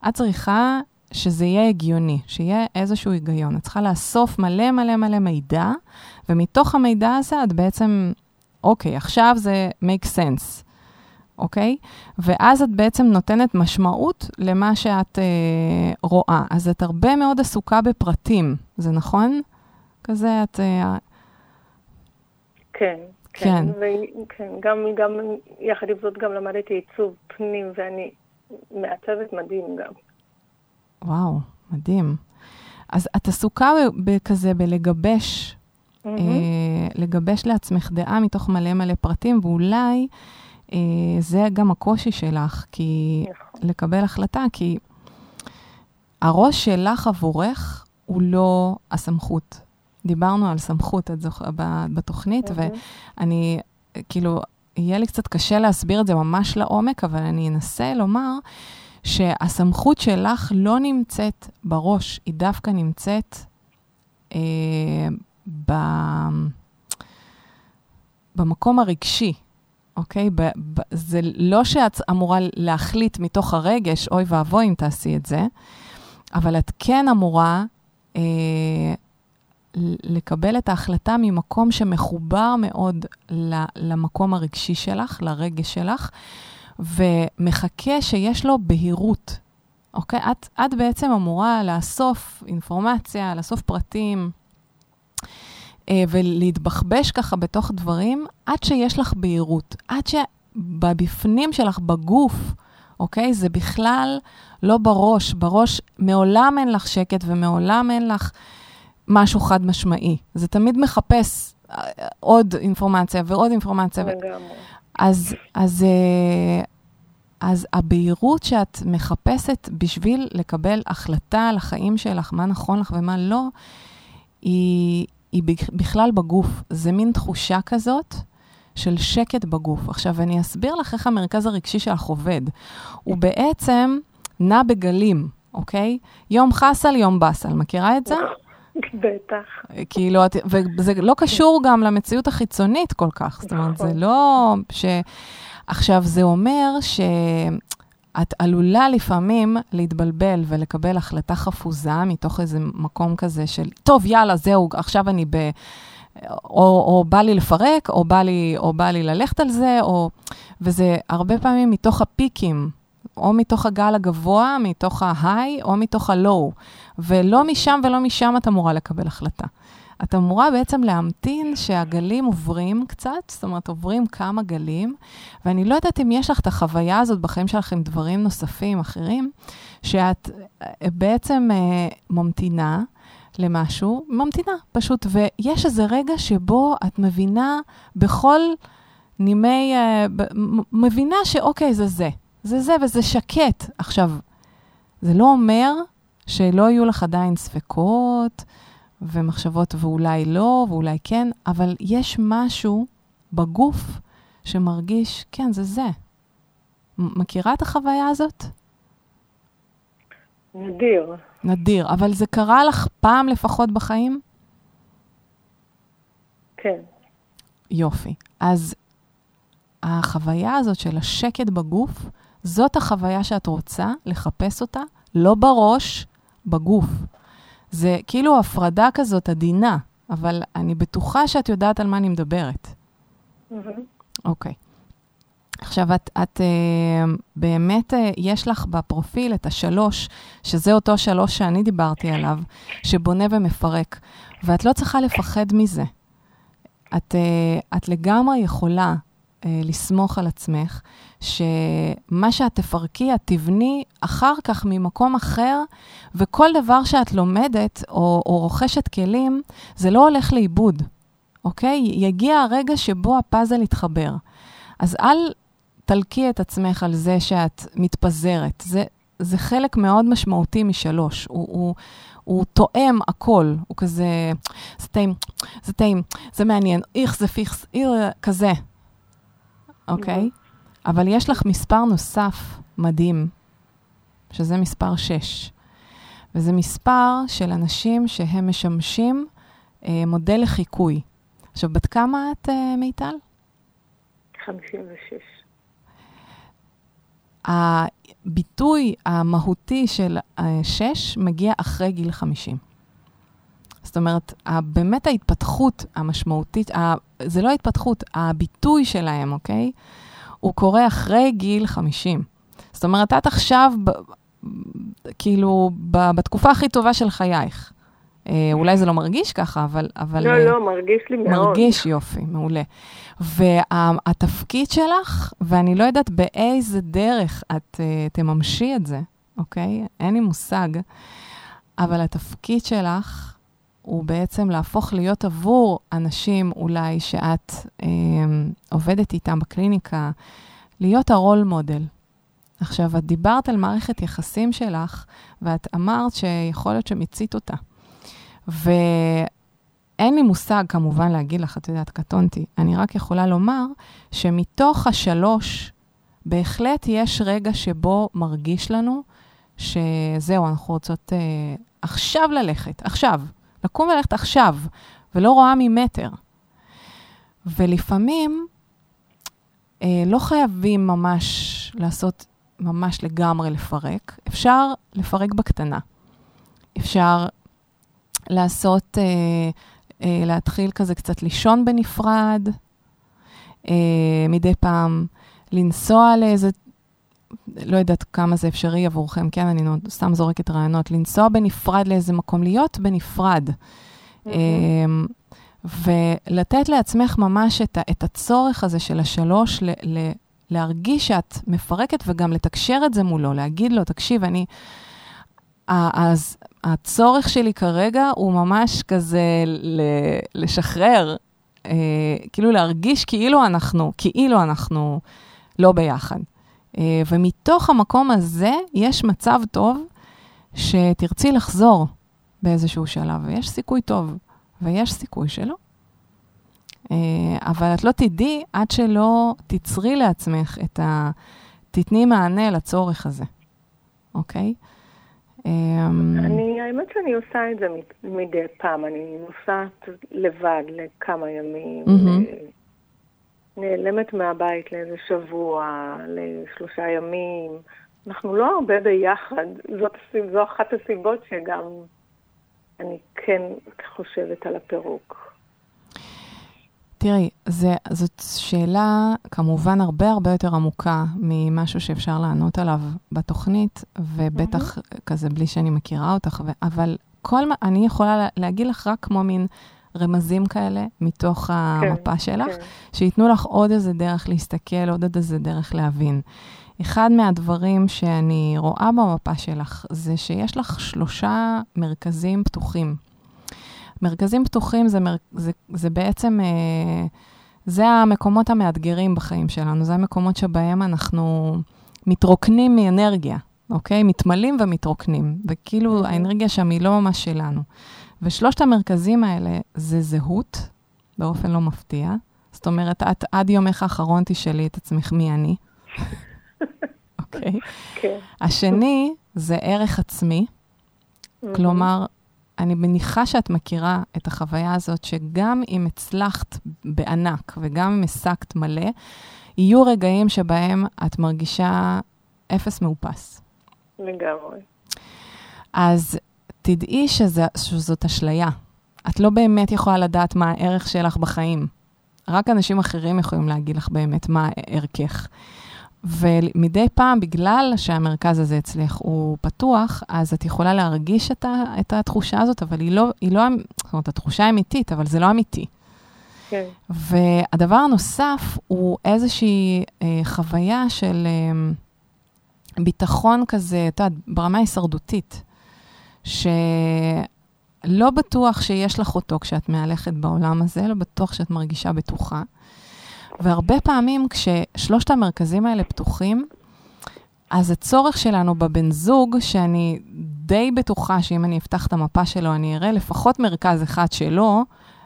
את צריכה שזה יהיה הגיוני, שיהיה איזשהו היגיון. את צריכה לאסוף מלא מלא מלא מידע, ומתוך המידע הזה את בעצם, אוקיי, עכשיו זה make sense, אוקיי? ואז את בעצם נותנת משמעות למה שאת אה, רואה. אז את הרבה מאוד עסוקה בפרטים, זה נכון? כזה את... אה, כן. כן. ו- כן, גם, גם, יחד עם זאת, גם למדתי עיצוב פנים, ואני מעצבת מדהים גם. וואו, מדהים. אז את עסוקה בכזה בלגבש, אה, לגבש לעצמך דעה מתוך מלא מלא פרטים, ואולי אה, זה גם הקושי שלך, כי נכון. לקבל החלטה, כי הראש שלך עבורך הוא לא הסמכות. דיברנו על סמכות את זוכ... בתוכנית, מהמם. ואני, כאילו, יהיה לי קצת קשה להסביר את זה ממש לעומק, אבל אני אנסה לומר שהסמכות שלך לא נמצאת בראש, היא דווקא נמצאת אה, ב... במקום הרגשי, אוקיי? ב, ב, זה לא שאת אמורה להחליט מתוך הרגש, אוי ואבוי אם תעשי את זה, אבל את כן אמורה אה, לקבל את ההחלטה ממקום שמחובר מאוד למקום הרגשי שלך, לרגש שלך, ומחכה שיש לו בהירות. אוקיי? את, את בעצם אמורה לאסוף אינפורמציה, לאסוף פרטים, אה, ולהתבחבש ככה בתוך דברים, עד שיש לך בהירות. עד שבפנים שלך, בגוף, אוקיי? זה בכלל לא בראש. בראש מעולם אין לך שקט ומעולם אין לך משהו חד משמעי. זה תמיד מחפש אה, עוד אינפורמציה ועוד אינפורמציה. לגמרי. אז, אז, אה, אז הבהירות שאת מחפשת בשביל לקבל החלטה על החיים שלך, מה נכון לך ומה לא, היא, היא בכ- בכלל בגוף. זה מין תחושה כזאת של שקט בגוף. עכשיו, אני אסביר לך איך המרכז הרגשי שלך עובד. הוא בעצם נע בגלים, אוקיי? יום חסל, יום באסל. מכירה את זה? בטח. כאילו, את- וזה לא קשור גם למציאות החיצונית כל כך. זאת אומרת, זה נכון. לא ש... עכשיו, זה אומר שאת עלולה לפעמים להתבלבל ולקבל החלטה חפוזה מתוך איזה מקום כזה של, טוב, יאללה, זהו, עכשיו אני ב... או, או בא לי לפרק, או בא לי, או בא לי ללכת על זה, או... וזה הרבה פעמים מתוך הפיקים, או מתוך הגל הגבוה, מתוך ההיי, או מתוך הלואו. ולא משם ולא משם את אמורה לקבל החלטה. את אמורה בעצם להמתין שהגלים עוברים קצת, זאת אומרת, עוברים כמה גלים, ואני לא יודעת אם יש לך את החוויה הזאת בחיים שלך עם דברים נוספים, אחרים, שאת אה, בעצם אה, ממתינה למשהו, ממתינה פשוט, ויש איזה רגע שבו את מבינה בכל נימי, אה, מבינה שאוקיי, זה זה. זה זה וזה שקט. עכשיו, זה לא אומר שלא יהיו לך עדיין ספקות ומחשבות ואולי לא ואולי כן, אבל יש משהו בגוף שמרגיש, כן, זה זה. מכירה את החוויה הזאת? נדיר. נדיר, אבל זה קרה לך פעם לפחות בחיים? כן. יופי. אז החוויה הזאת של השקט בגוף, זאת החוויה שאת רוצה לחפש אותה, לא בראש, בגוף. זה כאילו הפרדה כזאת עדינה, אבל אני בטוחה שאת יודעת על מה אני מדברת. אוקיי. עכשיו, את, את אה, באמת, אה, יש לך בפרופיל את השלוש, שזה אותו שלוש שאני דיברתי עליו, שבונה ומפרק, ואת לא צריכה לפחד מזה. את, אה, את לגמרי יכולה לסמוך על עצמך, שמה שאת תפרקי, את תבני אחר כך ממקום אחר, וכל דבר שאת לומדת או, או רוכשת כלים, זה לא הולך לאיבוד, אוקיי? יגיע הרגע שבו הפאזל יתחבר. אז אל תלקי את עצמך על זה שאת מתפזרת. זה, זה חלק מאוד משמעותי משלוש. הוא, הוא, הוא תואם הכל. הוא כזה, זה טעים, זה טעים, זה מעניין, איך זה פיכס, איר, כזה. אוקיי? אבל יש לך מספר נוסף מדהים, שזה מספר 6. וזה מספר של אנשים שהם משמשים אה, מודל לחיקוי. עכשיו, בת כמה את, אה, מיטל? 56. הביטוי המהותי של אה, 6 מגיע אחרי גיל 50. זאת אומרת, באמת ההתפתחות המשמעותית, זה לא ההתפתחות, הביטוי שלהם, אוקיי? הוא קורה אחרי גיל 50. זאת אומרת, את עכשיו, ב, כאילו, ב, בתקוקופה הכי טובה של חייך. אה, אולי זה לא מרגיש ככה, אבל... אבל לא, אה, לא, מרגיש לי מאוד. מרגיש יופי, מעולה. והתפקיד שלך, ואני לא יודעת באיזה דרך את uh, תממשי את זה, אוקיי? אין לי מושג, אבל התפקיד שלך הוא בעצם להפוך להיות עבור אנשים אולי שאת אה, עובדת איתם בקליניקה, להיות הרול מודל. עכשיו, את דיברת על מערכת יחסים שלך, ואת אמרת שיכול להיות שמיצית אותה. ואין לי מושג כמובן להגיד לך, את יודעת, קטונתי. אני רק יכולה לומר שמתוך השלוש, בהחלט יש רגע שבו מרגיש לנו שזהו, אנחנו רוצות אה, עכשיו ללכת, עכשיו, לקום וללכת עכשיו, ולא רואה ממטר. ולפעמים אה, לא חייבים ממש לעשות, ממש לגמרי לפרק, אפשר לפרק בקטנה. אפשר לעשות, אה, אה, להתחיל כזה קצת לישון בנפרד, אה, מדי פעם לנסוע לאיזה, לא יודעת כמה זה אפשרי עבורכם, כן, אני סתם זורקת רעיונות, לנסוע בנפרד לאיזה מקום, להיות בנפרד. אה, ולתת לעצמך ממש את, את הצורך הזה של השלוש, ל, ל, להרגיש שאת מפרקת וגם לתקשר את זה מולו, להגיד לו, תקשיב, אני... אז הצורך שלי כרגע הוא ממש כזה ל, לשחרר, אה, כאילו להרגיש כאילו אנחנו, כאילו אנחנו לא ביחד. אה, ומתוך המקום הזה יש מצב טוב שתרצי לחזור באיזשהו שלב, ויש סיכוי טוב, ויש סיכוי שלא. אה, אבל את לא תדעי עד שלא תצרי לעצמך את ה... תתני מענה לצורך הזה, אוקיי? אמ, אני, האמת שאני עושה את זה מדי פעם, אני נוסעת לבד לכמה ימים, נעלמת מהבית לאיזה שבוע, לשלושה ימים. אנחנו לא הרבה ביחד, זאת, זו אחת הסיבות שגם אני כן חושבת על הפירוק. תראי, זה, זאת שאלה כמובן הרבה הרבה יותר עמוקה ממשהו שאפשר לענות עליו בתוכנית, ובטח כזה בלי שאני מכירה אותך, ו, אבל כל מה, אני יכולה לה, להגיד לך רק כמו מין רמזים כאלה מתוך המפה שלך, כן. שייתנו לך עוד איזה דרך להסתכל, עוד איזה דרך להבין. אחד מהדברים שאני רואה במפה שלך זה שיש לך שלושה מרכזים פתוחים. מרכזים פתוחים זה, מר, זה, זה בעצם, אה, זה המקומות המאתגרים בחיים שלנו, זה המקומות שבהם אנחנו מתרוקנים מאנרגיה, אוקיי? מתמלאים ומתרוקנים, וכאילו האנרגיה שם היא לא ממש שלנו. ושלושת המרכזים האלה זה זהות, באופן לא מפתיע. זאת אומרת, את עד יומך האחרון תשאלי את עצמך מי אני, [laughs] אוקיי? כן. השני זה ערך עצמי, כלומר, אני מניחה שאת מכירה את החוויה הזאת, שגם אם הצלחת בענק וגם אם השגת מלא, יהיו רגעים שבהם את מרגישה אפס מאופס. לגמרי. אז תדעי שזה, שזאת אשליה. את לא באמת יכולה לדעת מה הערך שלך בחיים. רק אנשים אחרים יכולים להגיד לך באמת מה ערכך. ומדי פעם, בגלל שהמרכז הזה אצלך הוא פתוח, אז את יכולה להרגיש את, ה, את התחושה הזאת, אבל היא לא, היא לא, זאת אומרת, התחושה אמיתית, אבל זה לא אמיתי. כן. והדבר הנוסף הוא איזושהי אה, חוויה של אה, ביטחון כזה, את יודעת, ברמה הישרדותית, שלא בטוח שיש לך אותו כשאת מהלכת בעולם הזה, לא בטוח שאת מרגישה בטוחה. והרבה פעמים כששלושת המרכזים האלה פתוחים, אז הצורך שלנו בבן זוג, שאני די בטוחה שאם אני אפתח את המפה שלו, אני אראה לפחות מרכז אחד שלו,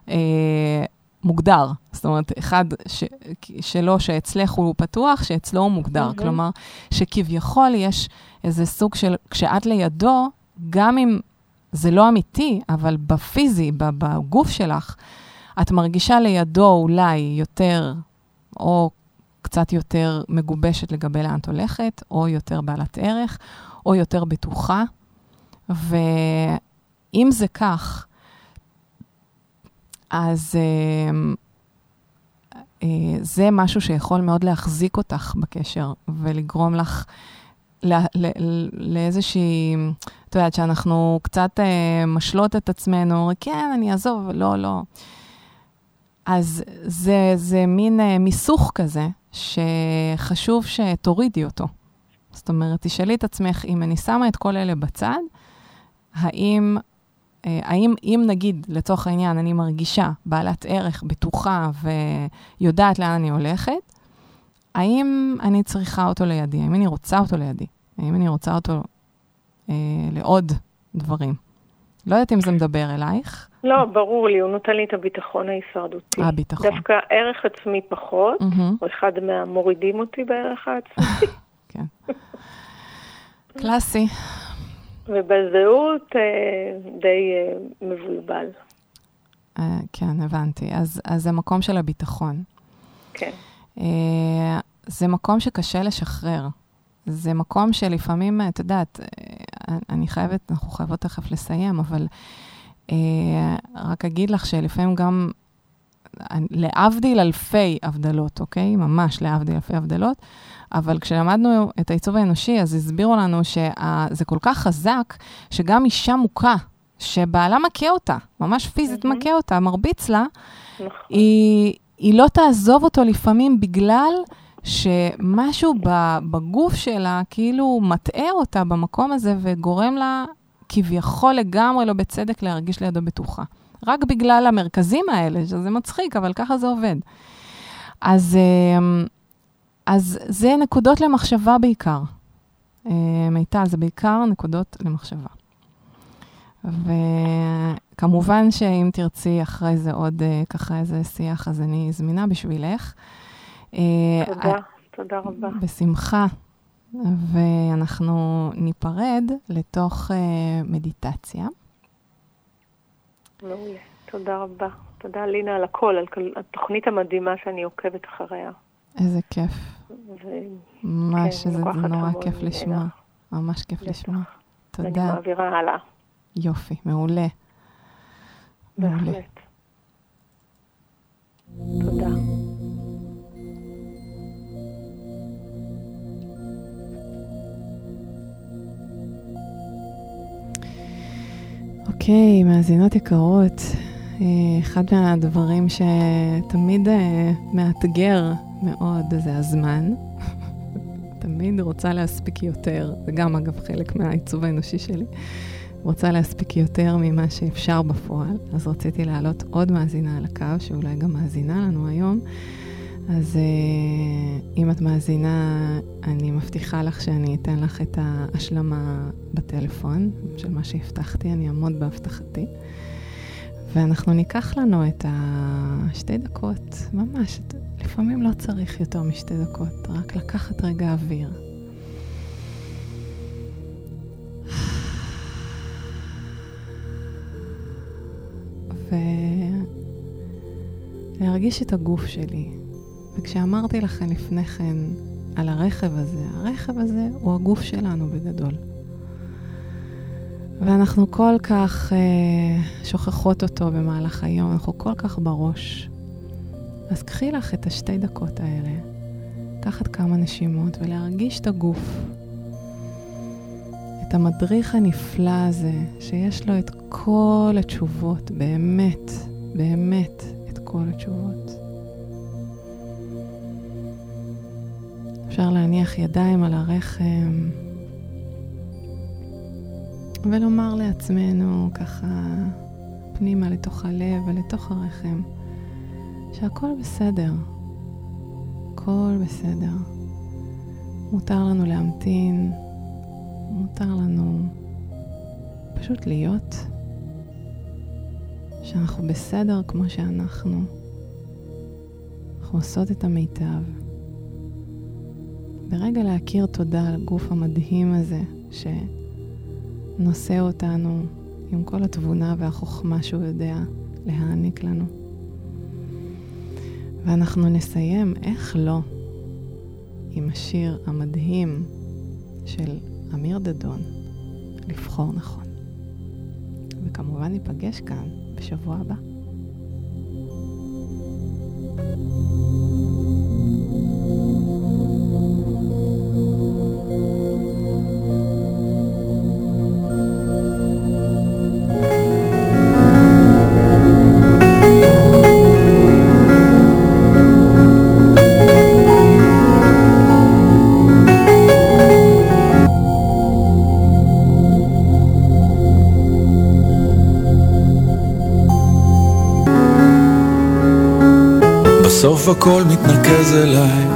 אה, מוגדר. זאת אומרת, אחד ש, שלו שאצלך הוא פתוח, שאצלו הוא מוגדר. Mhm. כלומר, שכביכול יש איזה סוג של, כשאת לידו, גם אם זה לא אמיתי, אבל בפיזי, בגוף שלך, את מרגישה לידו אולי יותר, או קצת יותר מגובשת לגבי לאן את הולכת, או יותר בעלת ערך, או יותר בטוחה. ואם זה כך, אז אה, אה, זה משהו שיכול מאוד להחזיק אותך בקשר ולגרום לך ל- ל- לאיזושהי, את יודעת, שאנחנו קצת אה, משלות את עצמנו, כן, אני אעזוב, לא, לא. אז זה, זה מין אה, מיסוך כזה, שחשוב שתורידי אותו. זאת אומרת, תשאלי את עצמך, אם אני שמה את כל אלה בצד, האם, אה, האם אם נגיד, לצורך העניין, אני מרגישה בעלת ערך, בטוחה ויודעת לאן אני הולכת, האם אני צריכה אותו לידי? האם אני רוצה אותו לידי? האם אני רוצה אותו אה, לעוד דברים? לא יודעת אם זה מדבר אלייך. לא, ברור לי, הוא נותן לי את הביטחון ההישרדותי. הביטחון. דווקא ערך עצמי פחות, מהמם. הוא אחד מהמורידים אותי בערך העצמי. [laughs] כן. קלאסי. ובזהות אה, די אה, מבולבל. אה, כן, הבנתי. אז, אז זה מקום של הביטחון. כן. אה, זה מקום שקשה לשחרר. זה מקום שלפעמים, את יודעת, אה, אני חייבת, אנחנו חייבות תכף לסיים, אבל אה, רק אגיד לך שלפעמים גם, להבדיל אלפי הבדלות, אוקיי? ממש להבדיל אלפי הבדלות, אבל כשלמדנו את העיצוב האנושי, אז הסבירו לנו שזה כל כך חזק, שגם אישה מוכה, שבעלה מכה אותה, ממש פיזית מהמם. מכה אותה, מרביץ לה, נכון. היא, היא לא תעזוב אותו לפעמים בגלל שמשהו בגוף שלה כאילו מטעה אותה במקום הזה וגורם לה כביכול לגמרי לא בצדק להרגיש לידו בטוחה. רק בגלל המרכזים האלה, שזה מצחיק, אבל ככה זה עובד. אז, אמ, אז זה נקודות למחשבה בעיקר. אה, מיטל, זה בעיקר נקודות למחשבה. וכמובן שאם תרצי אחרי זה עוד אה, ככה איזה שיח, אז אני זמינה בשבילך. אה, תודה, תודה רבה. בשמחה. ואנחנו ניפרד לתוך אה, מדיטציה. מעולה. תודה רבה. תודה, לינה, על הכל, על התוכנית המדהימה שאני עוקבת אחריה. איזה כיף. ו- ממש, כן, זה, לוקחת זה נורא כיף. לשמוע. ממש כיף. לשמוע. תודה. מעבירה הלאה, יופי, מעולה. בהחלט. תודה. אוקיי, מאזינות יקרות, אה, אחד מהדברים שתמיד אה, מאתגר מאוד זה הזמן. [laughs] תמיד רוצה להספיק יותר, זה גם אגב חלק מהעיצוב האנושי שלי. רוצה להספיק יותר ממה שאפשר בפועל, אז רציתי להעלות עוד מאזינה על הקו, שאולי גם מאזינה לנו היום. אז אה, אם את מאזינה, אני מבטיחה לך שאני אתן לך את ההשלמה בטלפון של מה שהבטחתי, אני אעמוד בהבטחתי. ואנחנו ניקח לנו את השתי דקות, ממש, לפעמים לא צריך יותר משתי דקות, רק לקחת רגע אוויר. ולהרגיש את הגוף שלי. וכשאמרתי לכם לפני כן על הרכב הזה, הרכב הזה הוא הגוף שלנו בגדול. ואנחנו כל כך אה, שוכחות אותו במהלך היום, אנחנו כל כך בראש. אז קחי לך את השתי דקות האלה, לקחת כמה נשימות ולהרגיש את הגוף. את המדריך הנפלא הזה, שיש לו את כל התשובות, באמת, באמת את כל התשובות. אפשר להניח ידיים על הרחם ולומר לעצמנו ככה פנימה לתוך הלב ולתוך הרחם שהכל בסדר, הכל בסדר. מותר לנו להמתין, מותר לנו פשוט להיות, שאנחנו בסדר כמו שאנחנו. אנחנו עושות את המיטב. ברגע להכיר תודה על הגוף המדהים הזה, שנושא אותנו עם כל התבונה והחוכמה שהוא יודע להעניק לנו. ואנחנו נסיים, איך לא, עם השיר המדהים של אמיר דדון, לבחור נכון. וכמובן ניפגש כאן בשבוע הבא. בסוף הכל מתנקז אליי,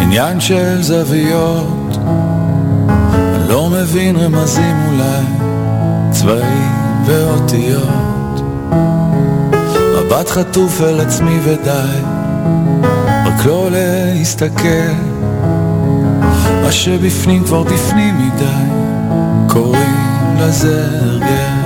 עניין של זוויות. אני לא מבין רמזים אולי, צבעים ואותיות. מבט חטוף אל עצמי ודי, רק לא להסתכל. מה שבפנים כבר בפנים מדי, קוראים לזה הרגל.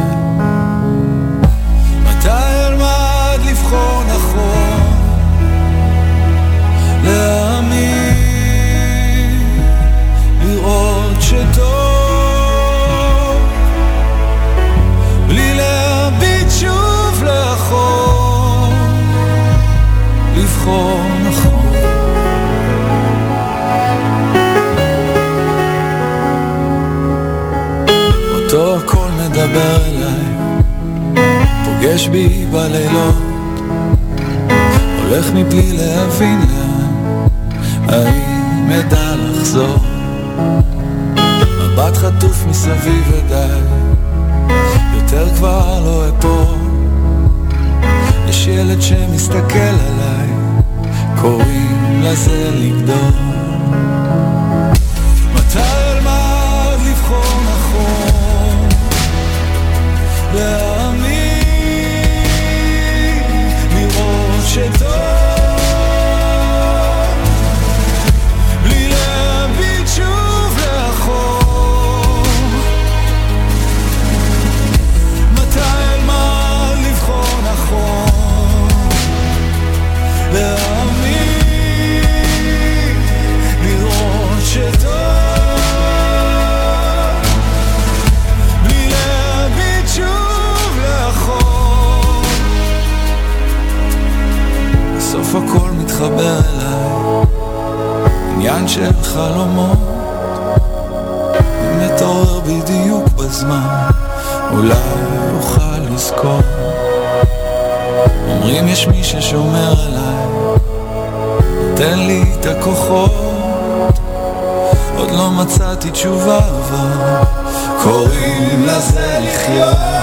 מדבר אליי, פוגש בי בלילות, הולך מבלי להבין לאן, האם אדע לחזור? מבט חטוף מסביב ודי, יותר כבר לא אפול. יש ילד שמסתכל עליי, קוראים לזה לגדול. הכל מתחבר אליי. עניין של חלומות. אם נתעורר בדיוק בזמן. אולי אוכל לזכור. אומרים יש מי ששומר עליי. תן לי את הכוחות. עוד לא מצאתי תשובה אבל קוראים לזה לחיות